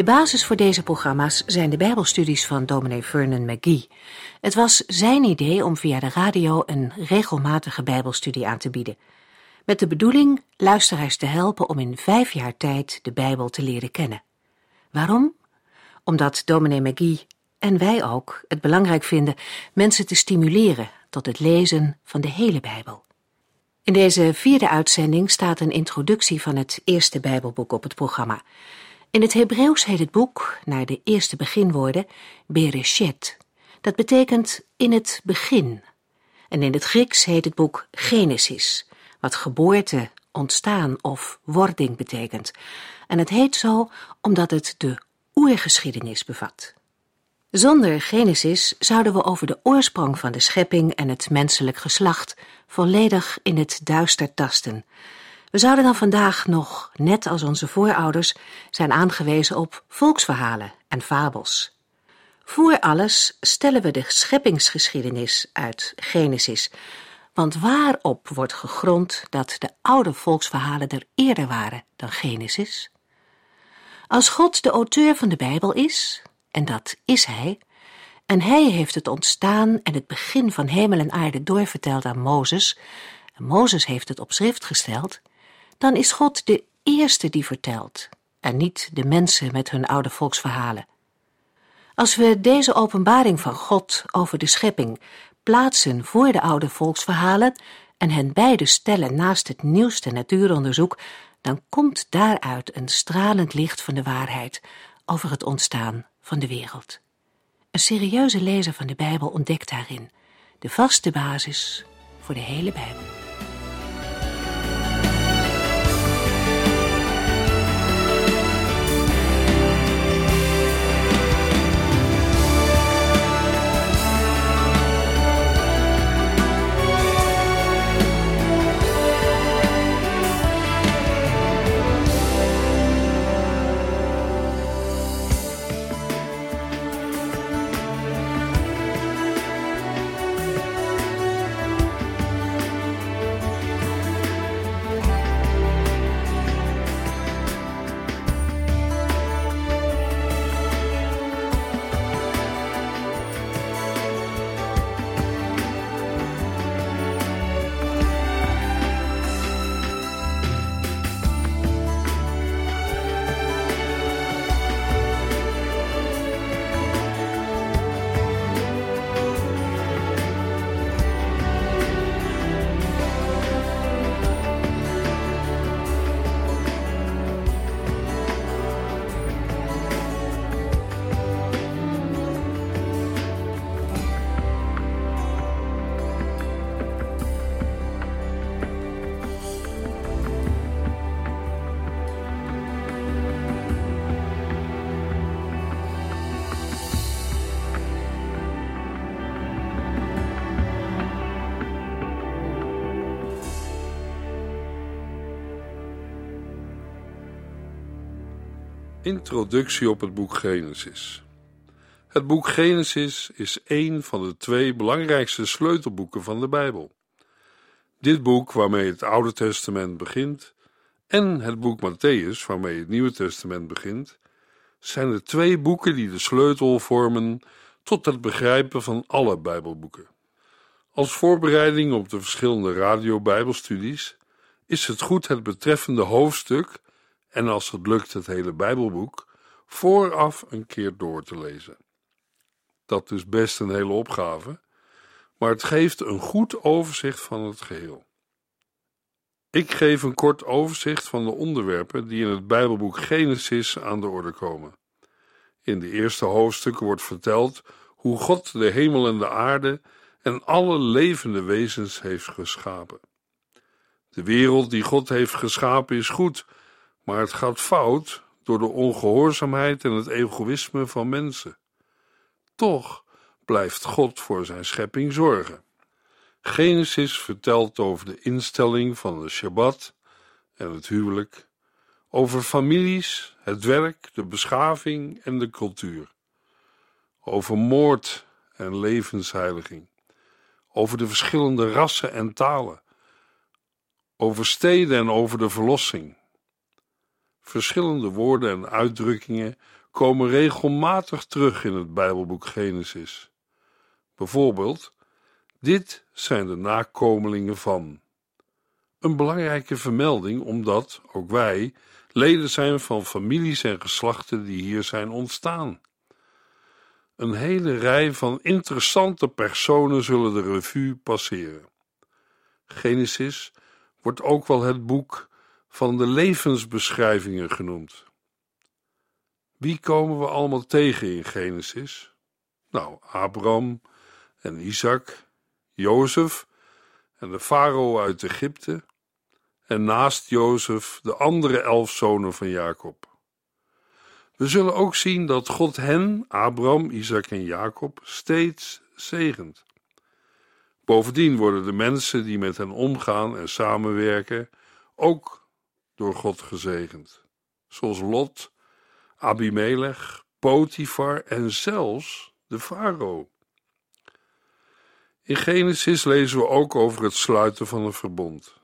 De basis voor deze programma's zijn de Bijbelstudies van dominee Vernon McGee. Het was zijn idee om via de radio een regelmatige Bijbelstudie aan te bieden. Met de bedoeling luisteraars te helpen om in vijf jaar tijd de Bijbel te leren kennen. Waarom? Omdat dominee McGee en wij ook het belangrijk vinden mensen te stimuleren tot het lezen van de hele Bijbel. In deze vierde uitzending staat een introductie van het eerste Bijbelboek op het programma. In het Hebreeuws heet het boek, naar de eerste beginwoorden, Bereshet. Dat betekent in het begin. En in het Grieks heet het boek Genesis, wat geboorte, ontstaan of wording betekent. En het heet zo omdat het de oergeschiedenis bevat. Zonder Genesis zouden we over de oorsprong van de schepping en het menselijk geslacht volledig in het duister tasten. We zouden dan vandaag nog, net als onze voorouders, zijn aangewezen op volksverhalen en fabels. Voor alles stellen we de scheppingsgeschiedenis uit Genesis, want waarop wordt gegrond dat de oude volksverhalen er eerder waren dan Genesis? Als God de auteur van de Bijbel is, en dat is Hij, en Hij heeft het ontstaan en het begin van hemel en aarde doorverteld aan Mozes, en Mozes heeft het op schrift gesteld, dan is God de eerste die vertelt, en niet de mensen met hun oude volksverhalen. Als we deze openbaring van God over de schepping plaatsen voor de oude volksverhalen en hen beide stellen naast het nieuwste natuuronderzoek, dan komt daaruit een stralend licht van de waarheid over het ontstaan van de wereld. Een serieuze lezer van de Bijbel ontdekt daarin de vaste basis voor de hele Bijbel. Introductie op het boek Genesis. Het boek Genesis is één van de twee belangrijkste sleutelboeken van de Bijbel. Dit boek, waarmee het Oude Testament begint, en het boek Matthäus, waarmee het Nieuwe Testament begint, zijn de twee boeken die de sleutel vormen tot het begrijpen van alle Bijbelboeken. Als voorbereiding op de verschillende radio-Bijbelstudies is het goed het betreffende hoofdstuk en als het lukt het hele Bijbelboek, vooraf een keer door te lezen. Dat is best een hele opgave, maar het geeft een goed overzicht van het geheel. Ik geef een kort overzicht van de onderwerpen die in het Bijbelboek Genesis aan de orde komen. In de eerste hoofdstukken wordt verteld hoe God de hemel en de aarde en alle levende wezens heeft geschapen. De wereld die God heeft geschapen is goed, maar het gaat fout door de ongehoorzaamheid en het egoïsme van mensen. Toch blijft God voor zijn schepping zorgen. Genesis vertelt over de instelling van de Shabbat en het huwelijk, over families, het werk, de beschaving en de cultuur, over moord en levensheiliging, over de verschillende rassen en talen, over steden en over de verlossing. Verschillende woorden en uitdrukkingen komen regelmatig terug in het Bijbelboek Genesis. Bijvoorbeeld, dit zijn de nakomelingen van. Een belangrijke vermelding omdat ook wij leden zijn van families en geslachten die hier zijn ontstaan. Een hele rij van interessante personen zullen de revue passeren. Genesis wordt ook wel het boek van de levensbeschrijvingen genoemd. Wie komen we allemaal tegen in Genesis? Nou, Abraham en Isaac, Jozef en de farao uit Egypte, en naast Jozef de andere elf zonen van Jacob. We zullen ook zien dat God hen, Abraham, Isaac en Jacob, steeds zegent. Bovendien worden de mensen die met hen omgaan en samenwerken ook door God gezegend, zoals Lot, Abimelech, Potifar en zelfs de farao. In Genesis lezen we ook over het sluiten van een verbond.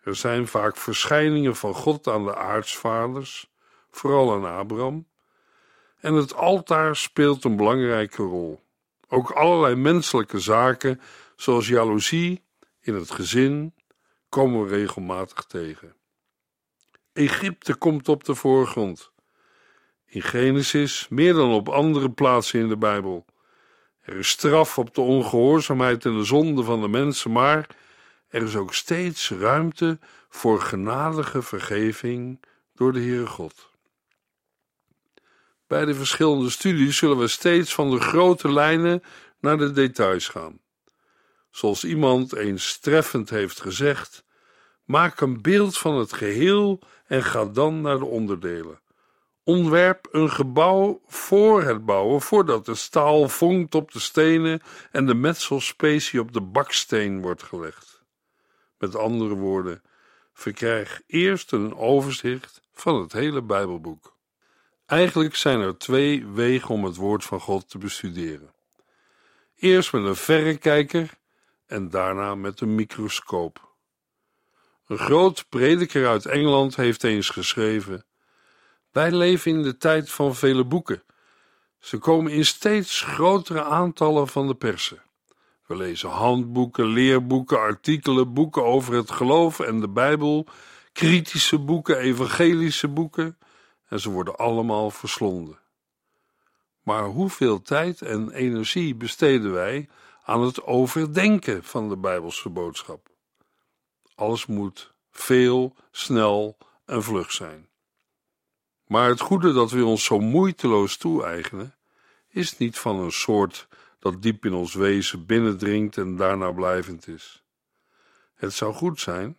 Er zijn vaak verschijningen van God aan de aartsvaders, vooral aan Abraham, en het altaar speelt een belangrijke rol. Ook allerlei menselijke zaken, zoals jaloezie in het gezin, komen we regelmatig tegen. Egypte komt op de voorgrond. In Genesis meer dan op andere plaatsen in de Bijbel. Er is straf op de ongehoorzaamheid en de zonde van de mensen, maar er is ook steeds ruimte voor genadige vergeving door de Heere God. Bij de verschillende studies zullen we steeds van de grote lijnen naar de details gaan. Zoals iemand eens treffend heeft gezegd: maak een beeld van het geheel en ga dan naar de onderdelen. Ontwerp een gebouw voor het bouwen, voordat de staal vonkt op de stenen en de metselspecie op de baksteen wordt gelegd. Met andere woorden, verkrijg eerst een overzicht van het hele Bijbelboek. Eigenlijk zijn er twee wegen om het woord van God te bestuderen. Eerst met een verrekijker en daarna met een microscoop. Een groot prediker uit Engeland heeft eens geschreven: Wij leven in de tijd van vele boeken. Ze komen in steeds grotere aantallen van de persen. We lezen handboeken, leerboeken, artikelen, boeken over het geloof en de Bijbel, kritische boeken, evangelische boeken, en ze worden allemaal verslonden. Maar hoeveel tijd en energie besteden wij aan het overdenken van de Bijbelse boodschap? Alles moet veel, snel en vlug zijn. Maar het goede dat we ons zo moeiteloos toe-eigenen, is niet van een soort dat diep in ons wezen binnendringt en daarna blijvend is. Het zou goed zijn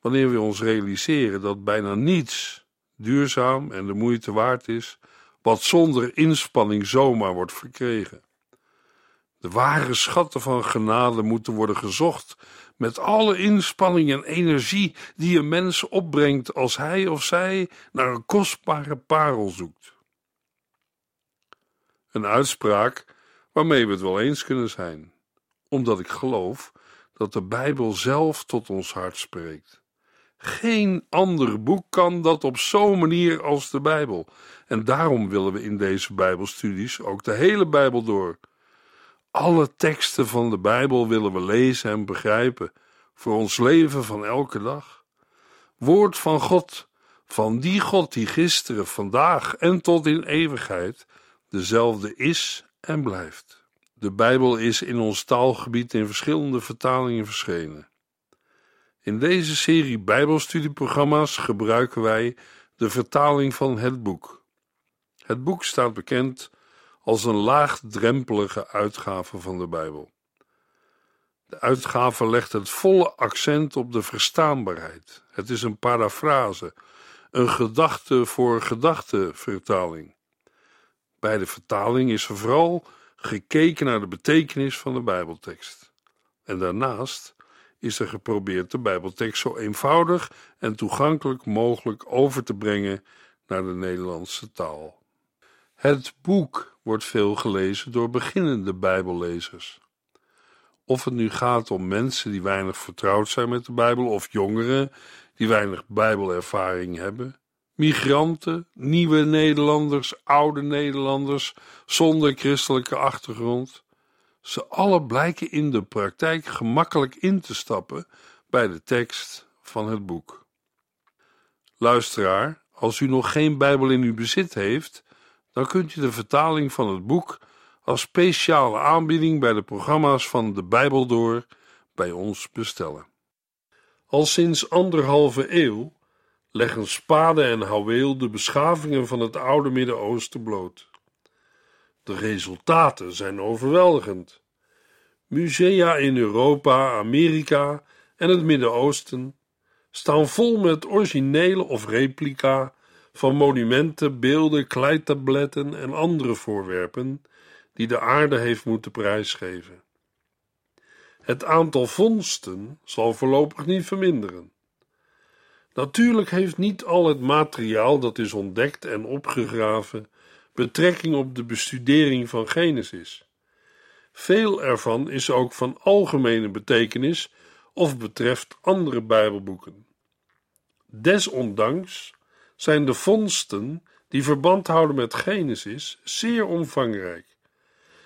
wanneer we ons realiseren dat bijna niets duurzaam en de moeite waard is, wat zonder inspanning zomaar wordt verkregen. De ware schatten van genade moeten worden gezocht met alle inspanning en energie die een mens opbrengt als hij of zij naar een kostbare parel zoekt. Een uitspraak waarmee we het wel eens kunnen zijn, omdat ik geloof dat de Bijbel zelf tot ons hart spreekt. Geen ander boek kan dat op zo'n manier als de Bijbel. En daarom willen we in deze Bijbelstudies ook de hele Bijbel door. Alle teksten van de Bijbel willen we lezen en begrijpen voor ons leven van elke dag. Woord van God, van die God die gisteren, vandaag en tot in eeuwigheid dezelfde is en blijft. De Bijbel is in ons taalgebied in verschillende vertalingen verschenen. In deze serie Bijbelstudieprogramma's gebruiken wij de vertaling van het boek. Het boek staat bekend als een laagdrempelige uitgave van de Bijbel. De uitgave legt het volle accent op de verstaanbaarheid. Het is een parafrase, een gedachte voor gedachte vertaling. Bij de vertaling is er vooral gekeken naar de betekenis van de Bijbeltekst. En daarnaast is er geprobeerd de Bijbeltekst zo eenvoudig en toegankelijk mogelijk over te brengen naar de Nederlandse taal. Het boek wordt veel gelezen door beginnende Bijbellezers. Of het nu gaat om mensen die weinig vertrouwd zijn met de Bijbel, of jongeren die weinig Bijbelervaring hebben, migranten, nieuwe Nederlanders, oude Nederlanders zonder christelijke achtergrond. Ze alle blijken in de praktijk gemakkelijk in te stappen bij de tekst van het boek. Luisteraar, als u nog geen Bijbel in uw bezit heeft, dan kunt u de vertaling van het boek als speciale aanbieding bij de programma's van de Bijbel door bij ons bestellen. Al sinds anderhalve eeuw leggen spade en houweel de beschavingen van het oude Midden-Oosten bloot. De resultaten zijn overweldigend. Musea in Europa, Amerika en het Midden-Oosten staan vol met originele of replica van monumenten, beelden, kleitabletten en andere voorwerpen die de aarde heeft moeten prijsgeven. Het aantal vondsten zal voorlopig niet verminderen. Natuurlijk heeft niet al het materiaal dat is ontdekt en opgegraven betrekking op de bestudering van Genesis. Veel ervan is ook van algemene betekenis of betreft andere Bijbelboeken. Desondanks zijn de vondsten die verband houden met Genesis zeer omvangrijk,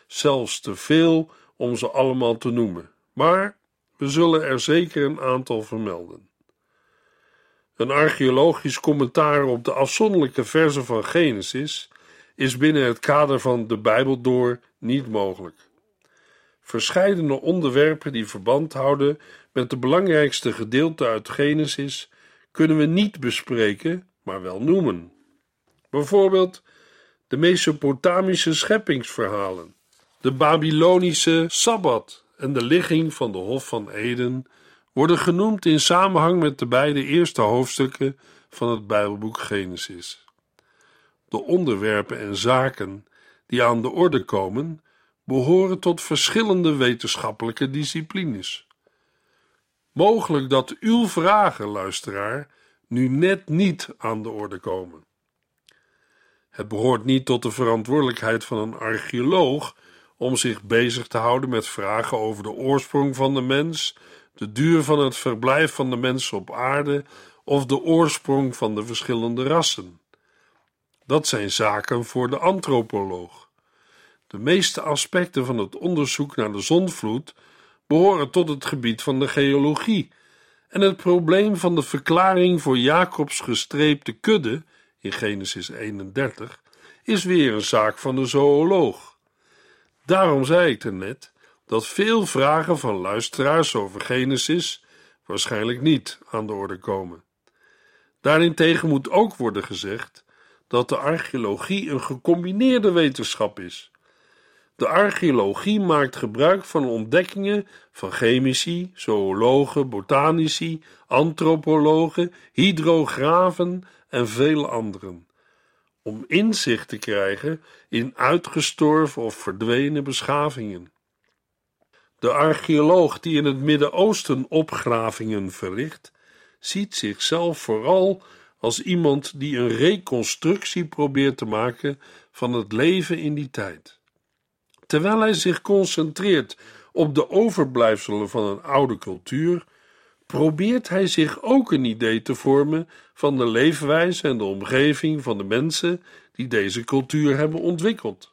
zelfs te veel om ze allemaal te noemen, maar we zullen er zeker een aantal vermelden. Een archeologisch commentaar op de afzonderlijke versen van Genesis is binnen het kader van de Bijbel door niet mogelijk. Verscheidene onderwerpen die verband houden met de belangrijkste gedeelten uit Genesis kunnen we niet bespreken, maar wel noemen. Bijvoorbeeld de Mesopotamische scheppingsverhalen, de Babylonische Sabbat en de ligging van de Hof van Eden worden genoemd in samenhang met de beide eerste hoofdstukken van het Bijbelboek Genesis. De onderwerpen en zaken die aan de orde komen, behoren tot verschillende wetenschappelijke disciplines. Mogelijk dat uw vragen, luisteraar, nu net niet aan de orde komen. Het behoort niet tot de verantwoordelijkheid van een archeoloog om zich bezig te houden met vragen over de oorsprong van de mens, de duur van het verblijf van de mensen op aarde of de oorsprong van de verschillende rassen. Dat zijn zaken voor de antropoloog. De meeste aspecten van het onderzoek naar de zonvloed behoren tot het gebied van de geologie en het probleem van de verklaring voor Jacobs gestreepte kudde in Genesis 31 is weer een zaak van de zooloog. Daarom zei ik er net dat veel vragen van luisteraars over Genesis waarschijnlijk niet aan de orde komen. Daarentegen moet ook worden gezegd dat de archeologie een gecombineerde wetenschap is. De archeologie maakt gebruik van ontdekkingen van chemici, zoologen, botanici, antropologen, hydrografen en vele anderen, om inzicht te krijgen in uitgestorven of verdwenen beschavingen. De archeoloog die in het Midden-Oosten opgravingen verricht, ziet zichzelf vooral als iemand die een reconstructie probeert te maken van het leven in die tijd. Terwijl hij zich concentreert op de overblijfselen van een oude cultuur, probeert hij zich ook een idee te vormen van de leefwijze en de omgeving van de mensen die deze cultuur hebben ontwikkeld.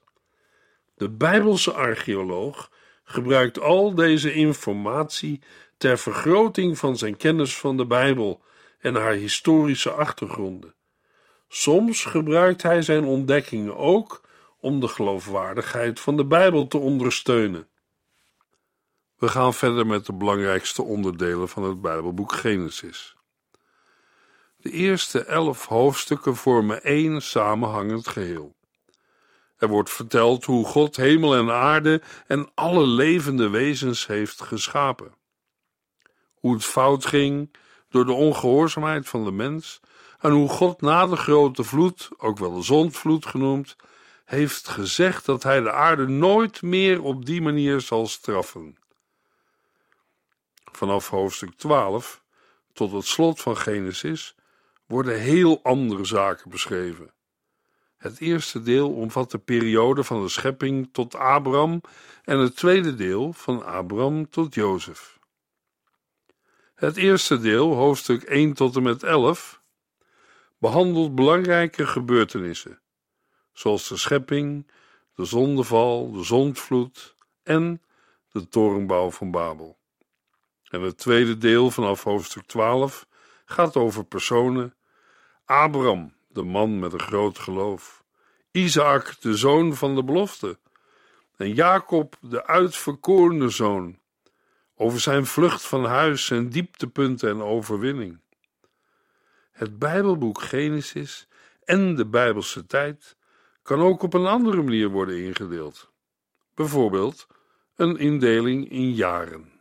De Bijbelse archeoloog gebruikt al deze informatie ter vergroting van zijn kennis van de Bijbel en haar historische achtergronden. Soms gebruikt hij zijn ontdekkingen ook om de geloofwaardigheid van de Bijbel te ondersteunen. We gaan verder met de belangrijkste onderdelen van het Bijbelboek Genesis. De eerste elf hoofdstukken vormen één samenhangend geheel. Er wordt verteld hoe God hemel en aarde en alle levende wezens heeft geschapen. Hoe het fout ging door de ongehoorzaamheid van de mens, aan hoe God na de grote vloed, ook wel de zondvloed genoemd, heeft gezegd dat hij de aarde nooit meer op die manier zal straffen. Vanaf hoofdstuk 12 tot het slot van Genesis worden heel andere zaken beschreven. Het eerste deel omvat de periode van de schepping tot Abraham en het tweede deel van Abraham tot Jozef. Het eerste deel, hoofdstuk 1 tot en met 11, behandelt belangrijke gebeurtenissen, zoals de schepping, de zondeval, de zondvloed en de torenbouw van Babel. En het tweede deel vanaf hoofdstuk 12 gaat over personen. Abraham, de man met een groot geloof. Isaac, de zoon van de belofte. En Jacob, de uitverkorene zoon. Over zijn vlucht van huis, zijn dieptepunten en overwinning. Het Bijbelboek Genesis en de Bijbelse tijd kan ook op een andere manier worden ingedeeld. Bijvoorbeeld een indeling in jaren.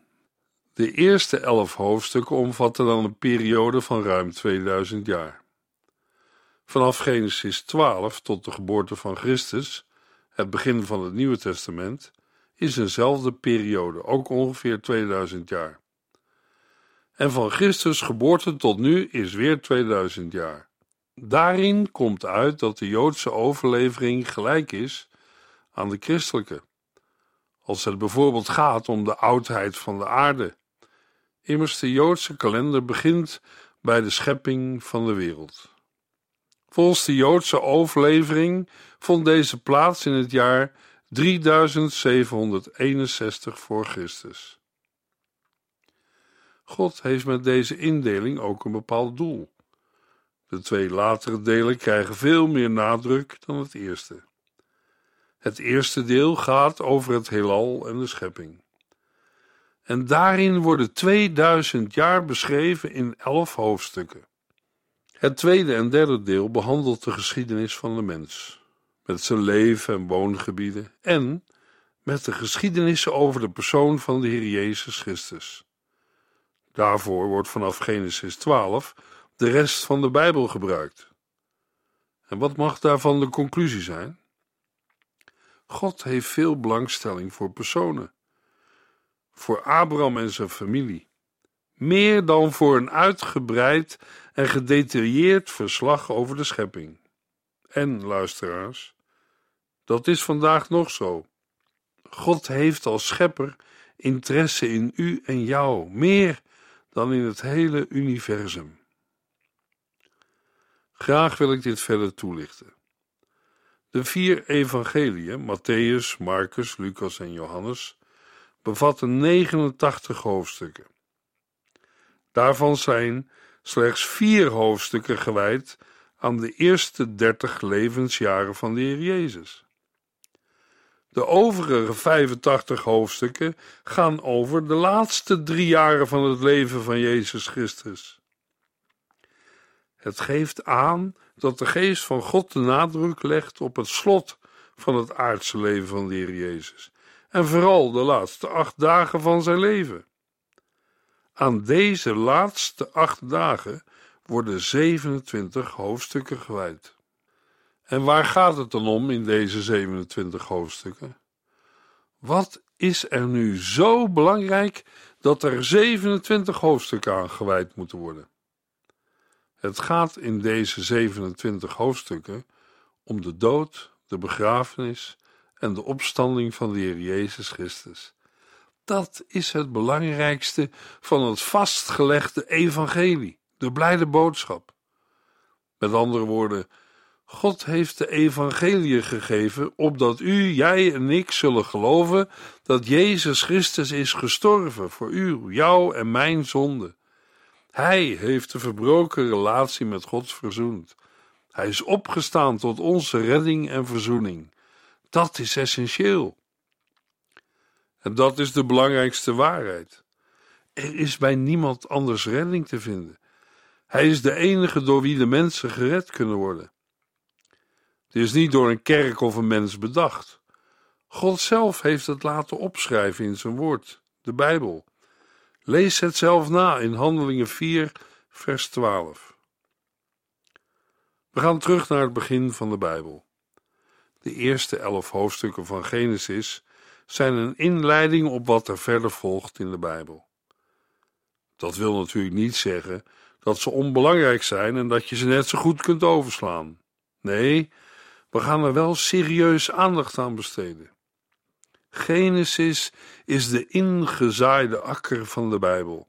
De eerste elf hoofdstukken omvatten dan een periode van ruim 2000 jaar. Vanaf Genesis 12 tot de geboorte van Christus, het begin van het Nieuwe Testament, is eenzelfde periode, ook ongeveer 2000 jaar. En van Christus geboorte tot nu is weer 2000 jaar. Daarin komt uit dat de Joodse overlevering gelijk is aan de christelijke. Als het bijvoorbeeld gaat om de oudheid van de aarde. Immers de Joodse kalender begint bij de schepping van de wereld. Volgens de Joodse overlevering vond deze plaats in het jaar 3761 voor Christus. God heeft met deze indeling ook een bepaald doel. De twee latere delen krijgen veel meer nadruk dan het eerste. Het eerste deel gaat over het heelal en de schepping. En daarin worden 2000 jaar beschreven in elf hoofdstukken. Het tweede en derde deel behandelt de geschiedenis van de mens, met zijn leven en woongebieden en met de geschiedenissen over de persoon van de Heer Jezus Christus. Daarvoor wordt vanaf Genesis 12 de rest van de Bijbel gebruikt. En wat mag daarvan de conclusie zijn? God heeft veel belangstelling voor personen. Voor Abraham en zijn familie. Meer dan voor een uitgebreid en gedetailleerd verslag over de schepping. En, luisteraars, dat is vandaag nog zo. God heeft als schepper interesse in u en jou, meer dan in het hele universum. Graag wil ik dit verder toelichten. De vier evangeliën, Matthäus, Marcus, Lucas en Johannes, bevatten 89 hoofdstukken. Daarvan zijn slechts vier hoofdstukken gewijd aan de eerste 30 levensjaren van de Heer Jezus. De overige 85 hoofdstukken gaan over de laatste drie jaren van het leven van Jezus Christus. Het geeft aan dat de geest van God de nadruk legt op het slot van het aardse leven van de Heer Jezus en vooral de laatste acht dagen van zijn leven. Aan deze laatste acht dagen worden 27 hoofdstukken gewijd. En waar gaat het dan om in deze 27 hoofdstukken? Wat is er nu zo belangrijk dat er 27 hoofdstukken aan gewijd moeten worden? Het gaat in deze 27 hoofdstukken om de dood, de begrafenis en de opstanding van de Heer Jezus Christus. Dat is het belangrijkste van het vastgelegde evangelie, de blijde boodschap. Met andere woorden, God heeft de evangelie gegeven, opdat u, jij en ik zullen geloven dat Jezus Christus is gestorven voor u, jou en mijn zonde. Hij heeft de verbroken relatie met God verzoend. Hij is opgestaan tot onze redding en verzoening. Dat is essentieel. En dat is de belangrijkste waarheid. Er is bij niemand anders redding te vinden. Hij is de enige door wie de mensen gered kunnen worden. Het is niet door een kerk of een mens bedacht. God zelf heeft het laten opschrijven in zijn woord, de Bijbel. Lees het zelf na in Handelingen 4, vers 12. We gaan terug naar het begin van de Bijbel. De eerste elf hoofdstukken van Genesis zijn een inleiding op wat er verder volgt in de Bijbel. Dat wil natuurlijk niet zeggen dat ze onbelangrijk zijn en dat je ze net zo goed kunt overslaan. Nee, we gaan er wel serieus aandacht aan besteden. Genesis is de ingezaaide akker van de Bijbel.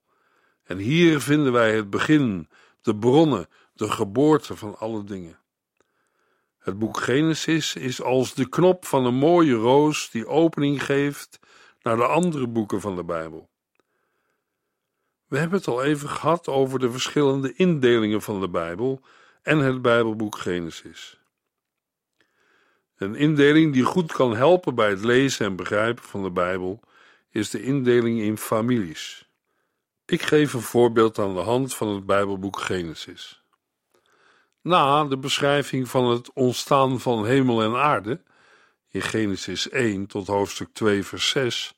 En hier vinden wij het begin, de bronnen, de geboorte van alle dingen. Het boek Genesis is als de knop van een mooie roos die opening geeft naar de andere boeken van de Bijbel. We hebben het al even gehad over de verschillende indelingen van de Bijbel en het Bijbelboek Genesis. Een indeling die goed kan helpen bij het lezen en begrijpen van de Bijbel is de indeling in families. Ik geef een voorbeeld aan de hand van het Bijbelboek Genesis. Na de beschrijving van het ontstaan van hemel en aarde, in Genesis 1 tot hoofdstuk 2, vers 6,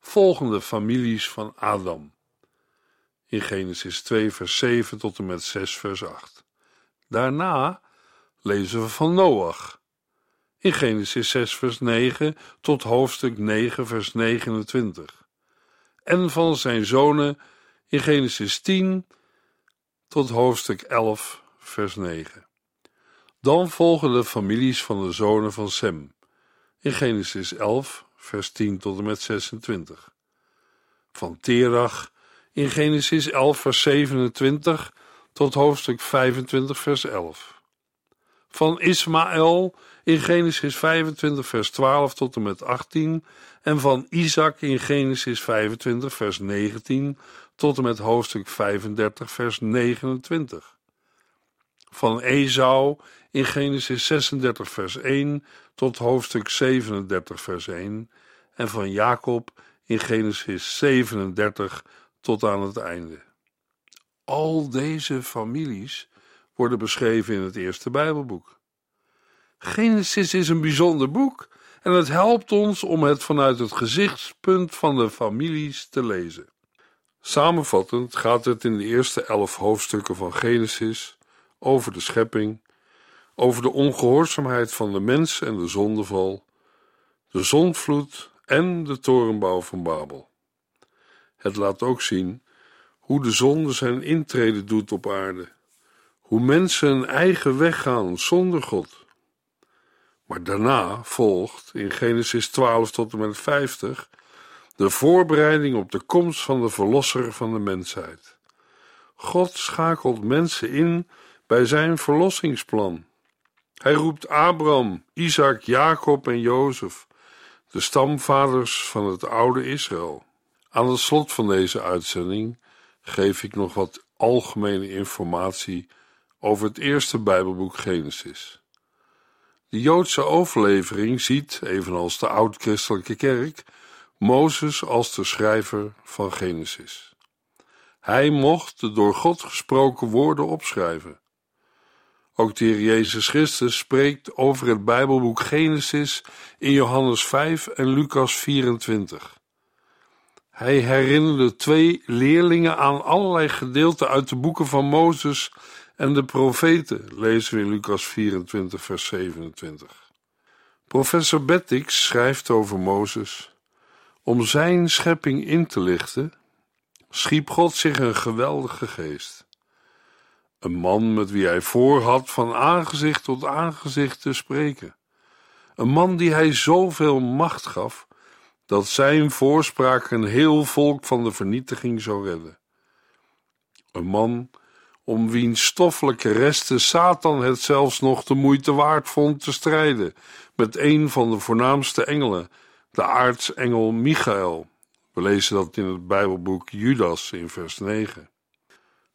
volgen de families van Adam. In Genesis 2, vers 7 tot en met 6, vers 8. Daarna lezen we van Noach. In Genesis 6, vers 9 tot hoofdstuk 9, vers 29. En van zijn zonen in Genesis 10 tot hoofdstuk 11, vers 9. Dan volgen de families van de zonen van Sem in Genesis 11, vers 10 tot en met 26. Van Terach in Genesis 11, vers 27 tot hoofdstuk 25, vers 11. Van Ismaël in Genesis 25, vers 12 tot en met 18 en van Isaac in Genesis 25, vers 19 tot en met hoofdstuk 35, vers 29. Van Esau in Genesis 36, vers 1 tot hoofdstuk 37, vers 1 en van Jacob in Genesis 37 tot aan het einde. Al deze families worden beschreven in het eerste Bijbelboek. Genesis is een bijzonder boek en het helpt ons om het vanuit het gezichtspunt van de families te lezen. Samenvattend gaat het in de eerste elf hoofdstukken van Genesis over de schepping, over de ongehoorzaamheid van de mens en de zondeval, de zondvloed en de torenbouw van Babel. Het laat ook zien hoe de zonde zijn intrede doet op aarde, hoe mensen een eigen weg gaan zonder God. Maar daarna volgt in Genesis 12 tot en met 50 de voorbereiding op de komst van de Verlosser van de mensheid. God schakelt mensen in bij zijn verlossingsplan. Hij roept Abraham, Isaac, Jacob en Jozef, de stamvaders van het oude Israël. Aan het slot van deze uitzending geef ik nog wat algemene informatie over het eerste Bijbelboek Genesis. De Joodse overlevering ziet, evenals de oud-christelijke kerk, Mozes als de schrijver van Genesis. Hij mocht de door God gesproken woorden opschrijven. Ook de Heer Jezus Christus spreekt over het Bijbelboek Genesis in Johannes 5 en Lucas 24. Hij herinnerde twee leerlingen aan allerlei gedeelten uit de boeken van Mozes en de profeten, lezen we in Lucas 24, vers 27. Professor Bettix schrijft over Mozes. Om zijn schepping in te lichten, schiep God zich een geweldige geest. Een man met wie hij voorhad van aangezicht tot aangezicht te spreken. Een man die hij zoveel macht gaf dat zijn voorspraak een heel volk van de vernietiging zou redden. Een man om wiens stoffelijke resten Satan het zelfs nog de moeite waard vond te strijden met een van de voornaamste engelen, de aartsengel Michael. We lezen dat in het Bijbelboek Judas in vers 9.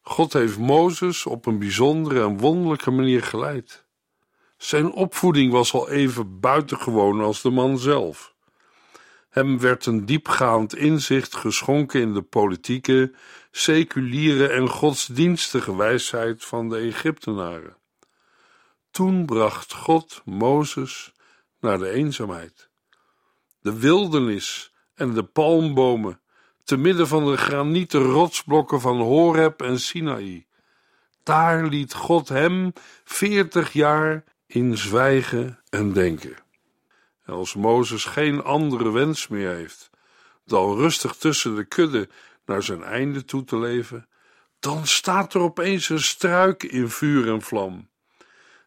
God heeft Mozes op een bijzondere en wonderlijke manier geleid. Zijn opvoeding was al even buitengewoon als de man zelf. Hem werd een diepgaand inzicht geschonken in de politieke, seculiere en godsdienstige wijsheid van de Egyptenaren. Toen bracht God Mozes naar de eenzaamheid, de wildernis en de palmbomen, te midden van de granieten rotsblokken van Horeb en Sinaï. Daar liet God hem veertig jaar in zwijgen en denken. En als Mozes geen andere wens meer heeft dan rustig tussen de kudde naar zijn einde toe te leven, dan staat er opeens een struik in vuur en vlam.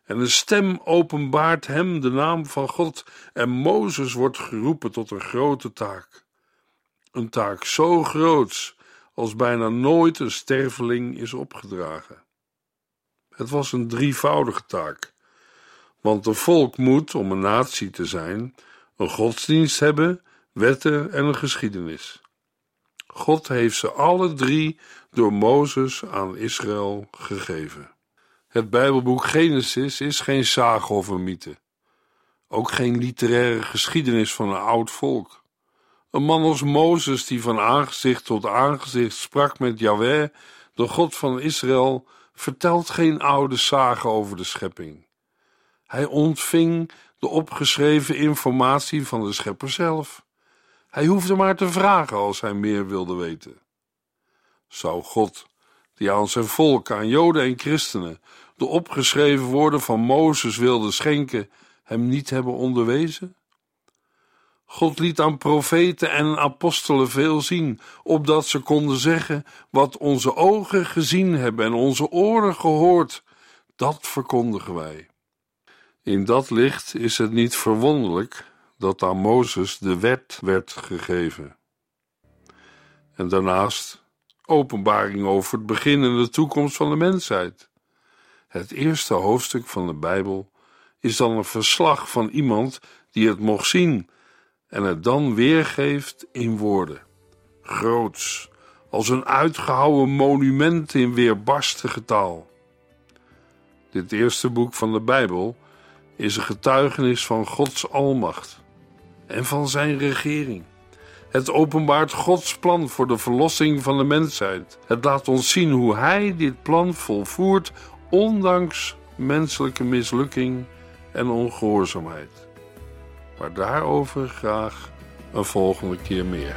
En een stem openbaart hem de naam van God en Mozes wordt geroepen tot een grote taak. Een taak zo groots als bijna nooit een sterveling is opgedragen. Het was een drievoudige taak, want een volk moet, om een natie te zijn, een godsdienst hebben, wetten en een geschiedenis. God heeft ze alle drie door Mozes aan Israël gegeven. Het Bijbelboek Genesis is geen sage of een mythe, ook geen literaire geschiedenis van een oud volk. Een man als Mozes, die van aangezicht tot aangezicht sprak met Yahweh, de God van Israël, vertelt geen oude sage over de schepping. Hij ontving de opgeschreven informatie van de schepper zelf. Hij hoefde maar te vragen als hij meer wilde weten. Zou God, die aan zijn volk, aan Joden en christenen, de opgeschreven woorden van Mozes wilde schenken, hem niet hebben onderwezen? God liet aan profeten en apostelen veel zien, opdat ze konden zeggen: Wat onze ogen gezien hebben en onze oren gehoord, dat verkondigen wij. In dat licht is het niet verwonderlijk dat aan Mozes de wet werd gegeven. En daarnaast openbaring over het begin en de toekomst van de mensheid. Het eerste hoofdstuk van de Bijbel is dan een verslag van iemand die het mocht zien en het dan weergeeft in woorden. Groots, als een uitgehouwen monument in weerbarstige taal. Dit eerste boek van de Bijbel is een getuigenis van Gods almacht en van zijn regering. Het openbaart Gods plan voor de verlossing van de mensheid. Het laat ons zien hoe Hij dit plan volvoert, ondanks menselijke mislukking en ongehoorzaamheid. Maar daarover graag een volgende keer meer.